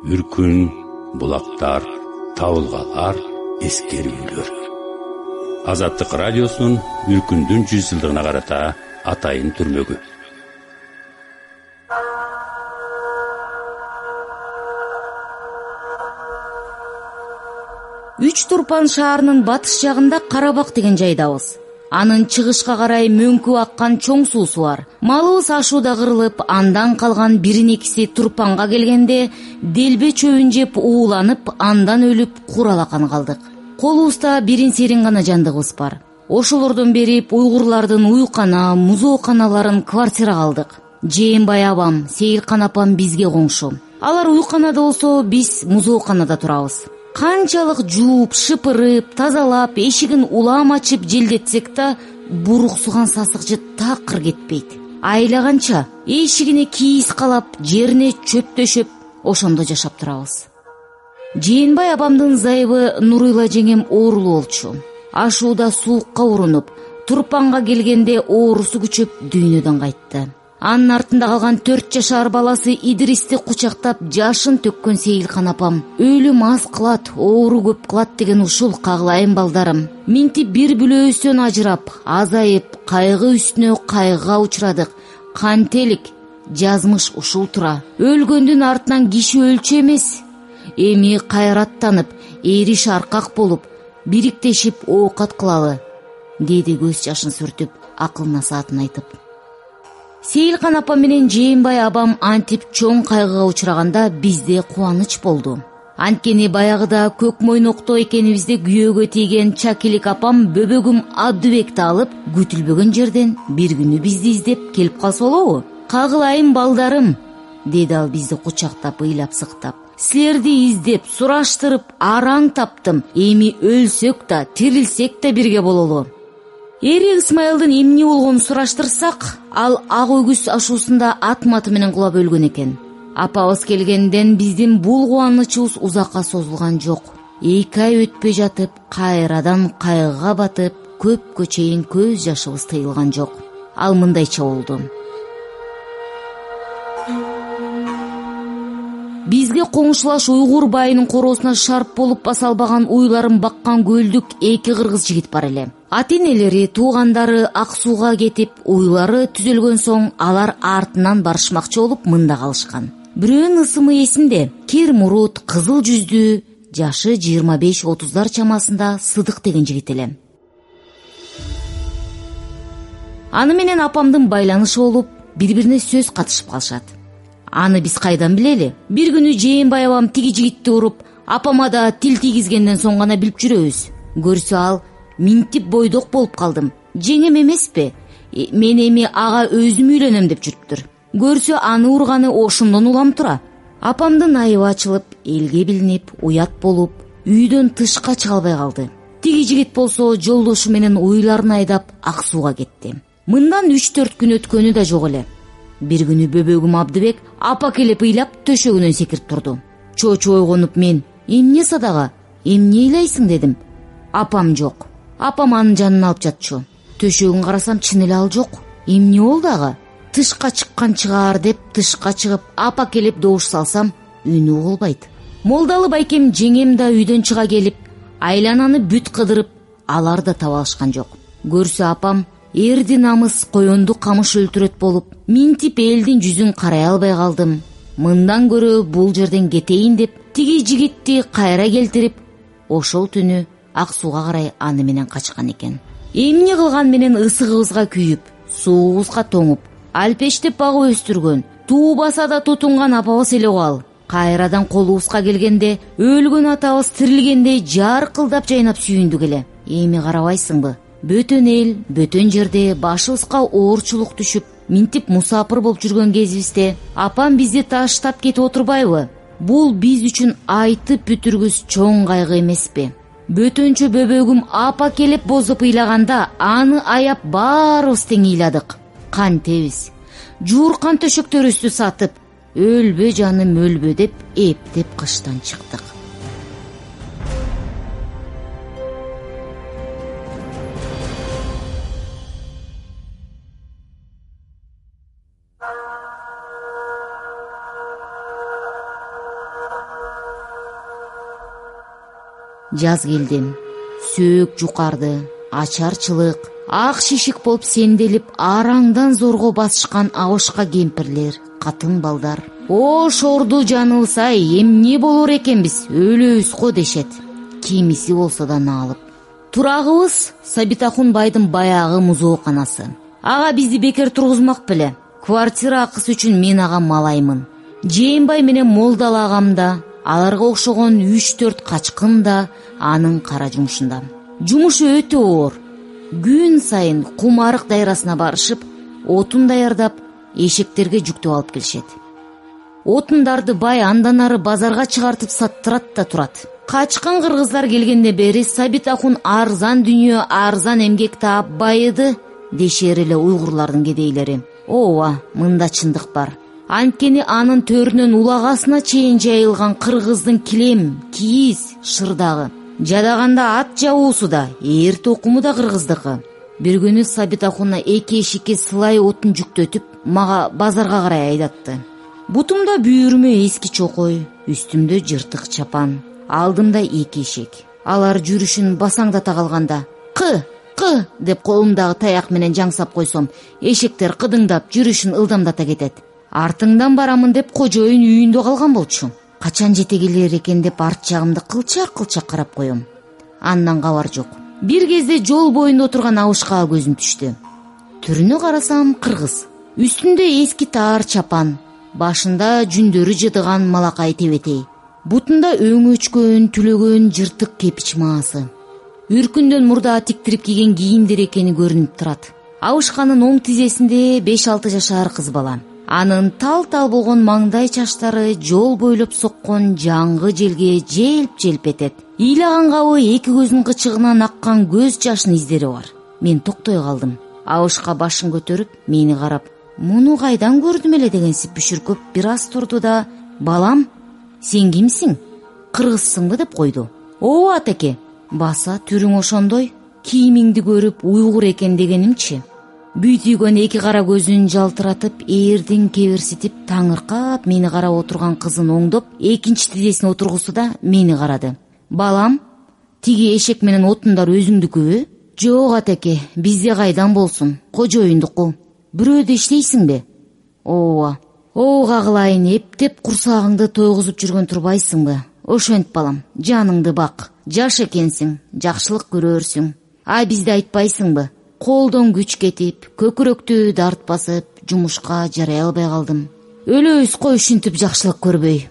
үркүн булактар табылгалар эскерүүлөр азаттык радиосунун үркүндүн жүз жылдыгына карата атайын түрмөгү. Үч турпан шаарынын батыш жагында карабак деген жайдабыз анын чыгышка карай мөңкүп аккан чоң суусу бар. Малыбыз ашууда кырылып андан калган бирин экиси турпанга келгенде делбе чөбүн жеп ууланып андан өлүп куралакан калдык. Колубузда бирин серин гана жандыгыбыз бар. Ошолордон бери уйгурлардын уюкана музооканаларын квартирага алдык жээнбай абам сейилкан апам бизге коңшу. Алар уюканада болсо биз музооканада турабыз канчалык жууп шыпырып тазалап эшигин улам ачып желдетсек да буруксуган сасыкчы такыр кетпейт. Айлаганча эшигине кийиз калап жерине чөп төшөп ошондо жашап турабыз. Жээнбай апамдын зайыбы нурыйла жеңем оорулуу болчу. Ашууда суукка урунуп турпанга келгенде оорусу күчөп дүйнөдөн кайтты анын артында калган төрт жашар баласы идристи кучактап жашын төккөн сейилкан апам. Өлүм аз кылат оору көп кылат деген ушул кагылайын балдарым. Минтип бир бүлөбүздөн ажырап азайып кайгы үстүнө кайгыга учурадык кантелик жазмыш ушул тура. Өлгөндүн артынан киши өлчү эмес. Эми кайраттанып эриш аркак болуп бириктешип оокат кылалы деди көз жашын сүртүп акыл насаатын айтып сейилкан апам менен жээнбай абам антип чоң кайгыга учураганда бизде кубаныч болду. Анткени баягыда көк мойнокто экенибизде күйөөгө тийген чакилик апам бөбөгүм абдыбекти алып күтүлбөгөн жерден бир күнү бизди издеп келип калса болобу? Кагылайын балдарым деди ал бизди кучактап ыйлап сыктап. Силерди издеп сураштырып араң таптым. Эми өлсөк да тирилсек да бирге бололу эри ысмайылдын эмне болгонун сураштырсак ал ак өгүз ашуусунда ат маты менен кулап өлгөн экен. Апабыз келгенден биздин бул кубанычыбыз узакка созулган жок. Эки ай өтпөй жатып кайрадан кайгыга батып көпкө чейин көз жашыбыз тыйылган жок. Ал мындайча болду бизге коңшулаш уйгур байынын короосуна шарп болуп баса албаган уйларын баккан көлдүк эки кыргыз жигит бар эле. Ата энелери туугандары ак сууга кетип уйлары түзөлгөн соң алар артынан барышмакчы болуп мында калышкан. Бирөөнүн ысымы эсимде кир мурут кызыл жүздүү жашы жыйырма беш отуздар чамасында сыдык деген жигит эле. Аны менен апамдын байланышы болуп бири бирине сөз катышып калышат аны биз кайдан билели? Бир күнү жээнбай абам тиги жигитти уруп апама да тил тийгизгенден соң гана билип жүрөбүз. Көрсө ал минтип бойдок болуп калдым. Жеңем эмеспи? Э, мен эми ага өзүм үйлөнөм деп жүрүптүр көрсө аны урганы ошондон улам тура. Апамдын айыбы ачылып элге билинип уят болуп үйдөн тышка чыга албай калды. Тиги жигит болсо жолдошу менен уйларын айдап ак сууга кетти. Мындан үч төрт күн өткөнү да жок эле бир күнү бөбөгүм абдыбек апа келип ыйлап төшөгүнөн секирип турду. Чочуп ойгонуп мен эмне садага? Эмне ыйлайсың? дедим. Апам жок. Апам анын жанына алып жатчу. Төшөгүн карасам чын эле ал жок. Эмне болду ага? Тышка чыккан чыгаар деп тышка чыгып апа келип добуш салсам үнү угулбайт молдалы байкем жеңем да үйдөн чыга келип айлананы бүт кыдырып алар да таба алышкан жок. Көрсө апам эрди намыс коенду камыш өлтүрөт болуп минтип элдин жүзүн карай албай калдым. Мындан көрө бул жерден кетейин деп тиги жигитти кайра келтирип ошол түнү ак сууга карай аны менен качкан экен. Эмне кылган менен ысыгыбызга күйүп суубузга тоңуп алпештеп багып өстүргөн туу баса да тутунган апабыз эле го кайрадан колубузга келгенде өлгөн атабыз тирилгендей жаркылдап жайнап сүйүндүк эле. Эми карабайсыңбы бөтөн эл бөтөн жерде башыбызга оорчулук түшүп минтип мусапыр болуп жүргөн кезибизде апам бизди таштап кетип отурбайбы? Бул биз үчүн айтып бүтүргүс чоң кайгы эмеспи. Бөтөнчө бөбөгүм апа келип бозоп ыйлаганда аны аяп баарыбыз тең ыйладык. Кантебиз жууркан төшөктөрүбүздү сатып өлбө жаным өлбө деп эптеп кыштан чыктык жаз келди сөөк жукарды ачарчылык ак шишик болуп сенделип араңдан зорго басышкан абышка кемпирлер катын балдар. О шорду жаныбыз ай эмне болор экенбиз өлөбүз го дешет. Кимиси болсо да наалып турагыбыз сабитахун байдын баягы музооканасы. Ага бизди бекер тургузмак беле. Квартира акысы үчүн мен ага малаймын. Жээнбай менен молдалы агам да аларга окшогон үч төрт качкын да анын кара жумушунда. Жумушу өтө оор. Күн сайын кум арык дайрасына барышып отун даярдап эшектерге жүктөп алып келишет. Отундарды бай андан ары базарга чыгартып саттырат да турат. Качкын кыргыздар келгенден бери сабитахун арзан дүнүйө арзан эмгек таап байыды дешер эле уйгурлардын кедейлери. Ооба мында чындык бар анткени анын төрүнөн улагасына чейин жайылган кыргыздын килем кийиз шырдагы. Жадаганда ат жабуусу да эр токуму да кыргыздыкы. Бир күнү сабитахуна эки эшикке сылай отун жүктөтүп мага базарга карай айдатты. Бутумда бүйүрмө эски чокой үстүмдө жыртык чапан алдымда эки эшек алар жүрүшүн басаңдата калганда кы кы! деп колумдагы таяк менен жаңсап койсом эшектер кыдыңдап жүрүшүн ылдамдата кетет артыңдан барамын деп кожоюн үйүндө калган болчу. Качан жете келер экен деп арт жагымды кылчак кылчак карап коем. Андан кабар жок. Бир кезде жол боюнда отурган абышкага көзүм түштү. Түрүнө карасам кыргыз. Үстүндө эски таар чапан. Башында жүндөрү жыдыган малакай тебетей. Бутунда өңү өчкөн түлөгөн жыртык кепич маасы. Үркүндөн мурда тиктирип кийген кийимдер экени көрүнүп турат. Абышканын оң тизесинде беш алты жашар кыз бала анын тал тал болгон маңдай чачтары жол бойлоп соккон жаңгы желге желп желп этет. Ыйлаган кабы эки көзүнүн кычыгынан аккан көз жашынын издери бар. Мен токтой калдым. Абышка башын көтөрүп мени карап муну кайдан көрдүм эле? дегенсип бүшүркөп бир аз турду да балам сен кимсиң? Кыргызсыңбы? деп койду. Ооба атеке баса түрүң ошондой. Кийимиңди көрүп уйгур экен дегенимчи бүйдүйгөн эки кара көзүн жалтыратып эрдин кеберситип таңыркап мени карап отурган кызын оңдоп экинчи тизесине отургузду да мени карады. Балам тиги эшек менен отундар өзүңдүкүбү жок атеке бизде кайдан болсун? Кожоюндуку бирөөдө иштейсиңби ооба ооба кылайын эптеп курсагыңды тойгузуп жүргөн турбайсыңбы ошентип балам жаныңды бак. Жаш экенсиң жакшылык көрөрсүң а бизди айтпайсыңбы колдон күч кетип көкүрөктү дарт басып жумушка жарай албай калдым. Өлөбүз го ушинтип жакшылык көрбөй.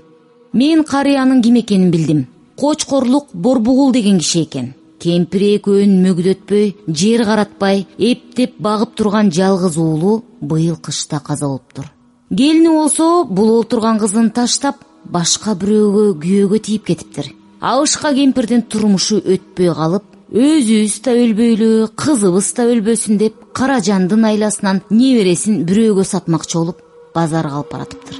Мен карыянын ким экенин билдим. Кочкорлук борбугул деген киши экен. Кемпири экөөнүн мөгдөтпөй жер каратпай эптеп багып турган жалгыз уулу быйыл кышта каза болуптур келини болсо бул олтурган кызын таштап башка бирөөгө күйөөгө тийип кетиптир. Абышка кемпирдин турмушу өтпөй калып өзүбүз да өлбөйлү кызыбыз да өлбөсүн деп каражандын айласынан небересин бирөөгө сатмакчы болуп базарга алып баратыптыр.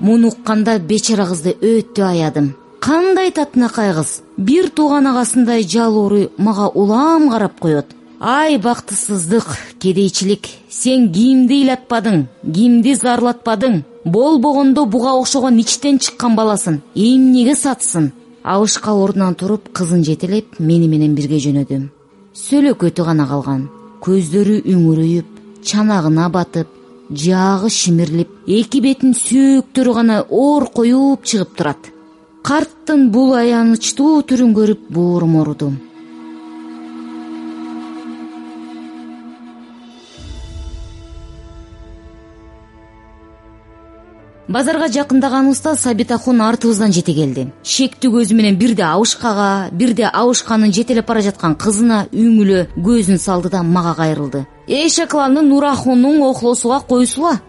Муну укканда бечара кызды өтө аядым. Кандай татынакай кыз? Бир тууган агасындай жалоору мага улам карап коет ай бактысыздык кедейчилик. Сен кимди ыйлатпадың кимди зарлатпадың. Болбогондо буга окшогон ичтен чыккан баласын эмнеге сатсын? Абышка ордунан туруп кызын жетелеп мени менен бирге жөнөдү сөлөкөтү гана калган. Көздөрү үңүрөйүп чанагына батып жаагы шимирлип эки бетинин сөөктөрү гана оркоюп чыгып турат. Карттын бул аянычтуу түрүн көрүп боорум ооруду базарга жакындаганыбызда сабитахун артыбыздан жете келди. Шектүү көзү менен бирде абышкага бирде абышканын жетелеп бара жаткан кызына үңүлө көзүн салды да мага кайрылды. Эшекланы нурахундун охлосуга койсула.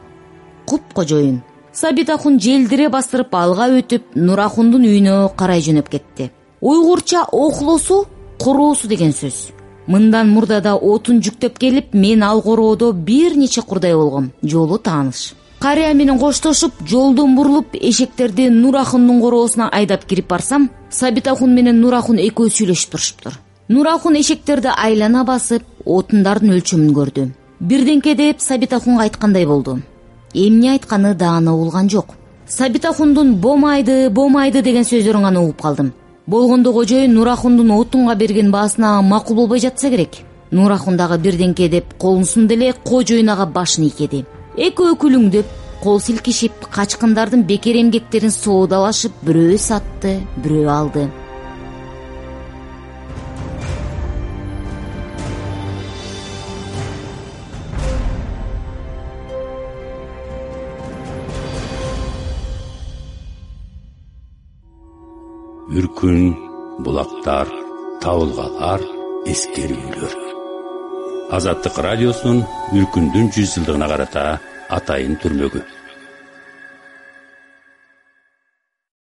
Куп кожоюн сабитахун желдире бастырып алга өтүп нурахундун үйүнө карай жөнөп кетти. Уйгурча охлосу короосу деген сөз. Мындан мурда да отун жүктөп келип мен ал короодо бир нече курдай болгом. Жолу тааныш карыя менен коштошуп жолдон бурулуп эшектерди нурахундун короосуна айдап кирип барсам сабитахун менен нурахун экөө сүйлөшүп турушуптур. Нурахун эшектерди айлана басып отундардын өлчөмүн көрдү. Бирденке деп сабитахунга айткандай болду. Эмне айтканы даана угулган жок. Сабитахундун бомайды бомайды деген сөздөрүн гана угуп калдым. Болгондо кожоюн нурахундун отунга берген баасына макул болбой жатса керек. Нурахун дагы бирдеңке деп колун сунду эле кожоюн ага башын ийкеди экөө күлүңдөп кол силкишип качкындардын бекер эмгектерин соодалашып бирөө сатты бирөө алды. Үркүн булактар табылгалар эскерүүлөр азаттык радиосунун үркүндүн жүз жылдыгына карата атайын түрмөгү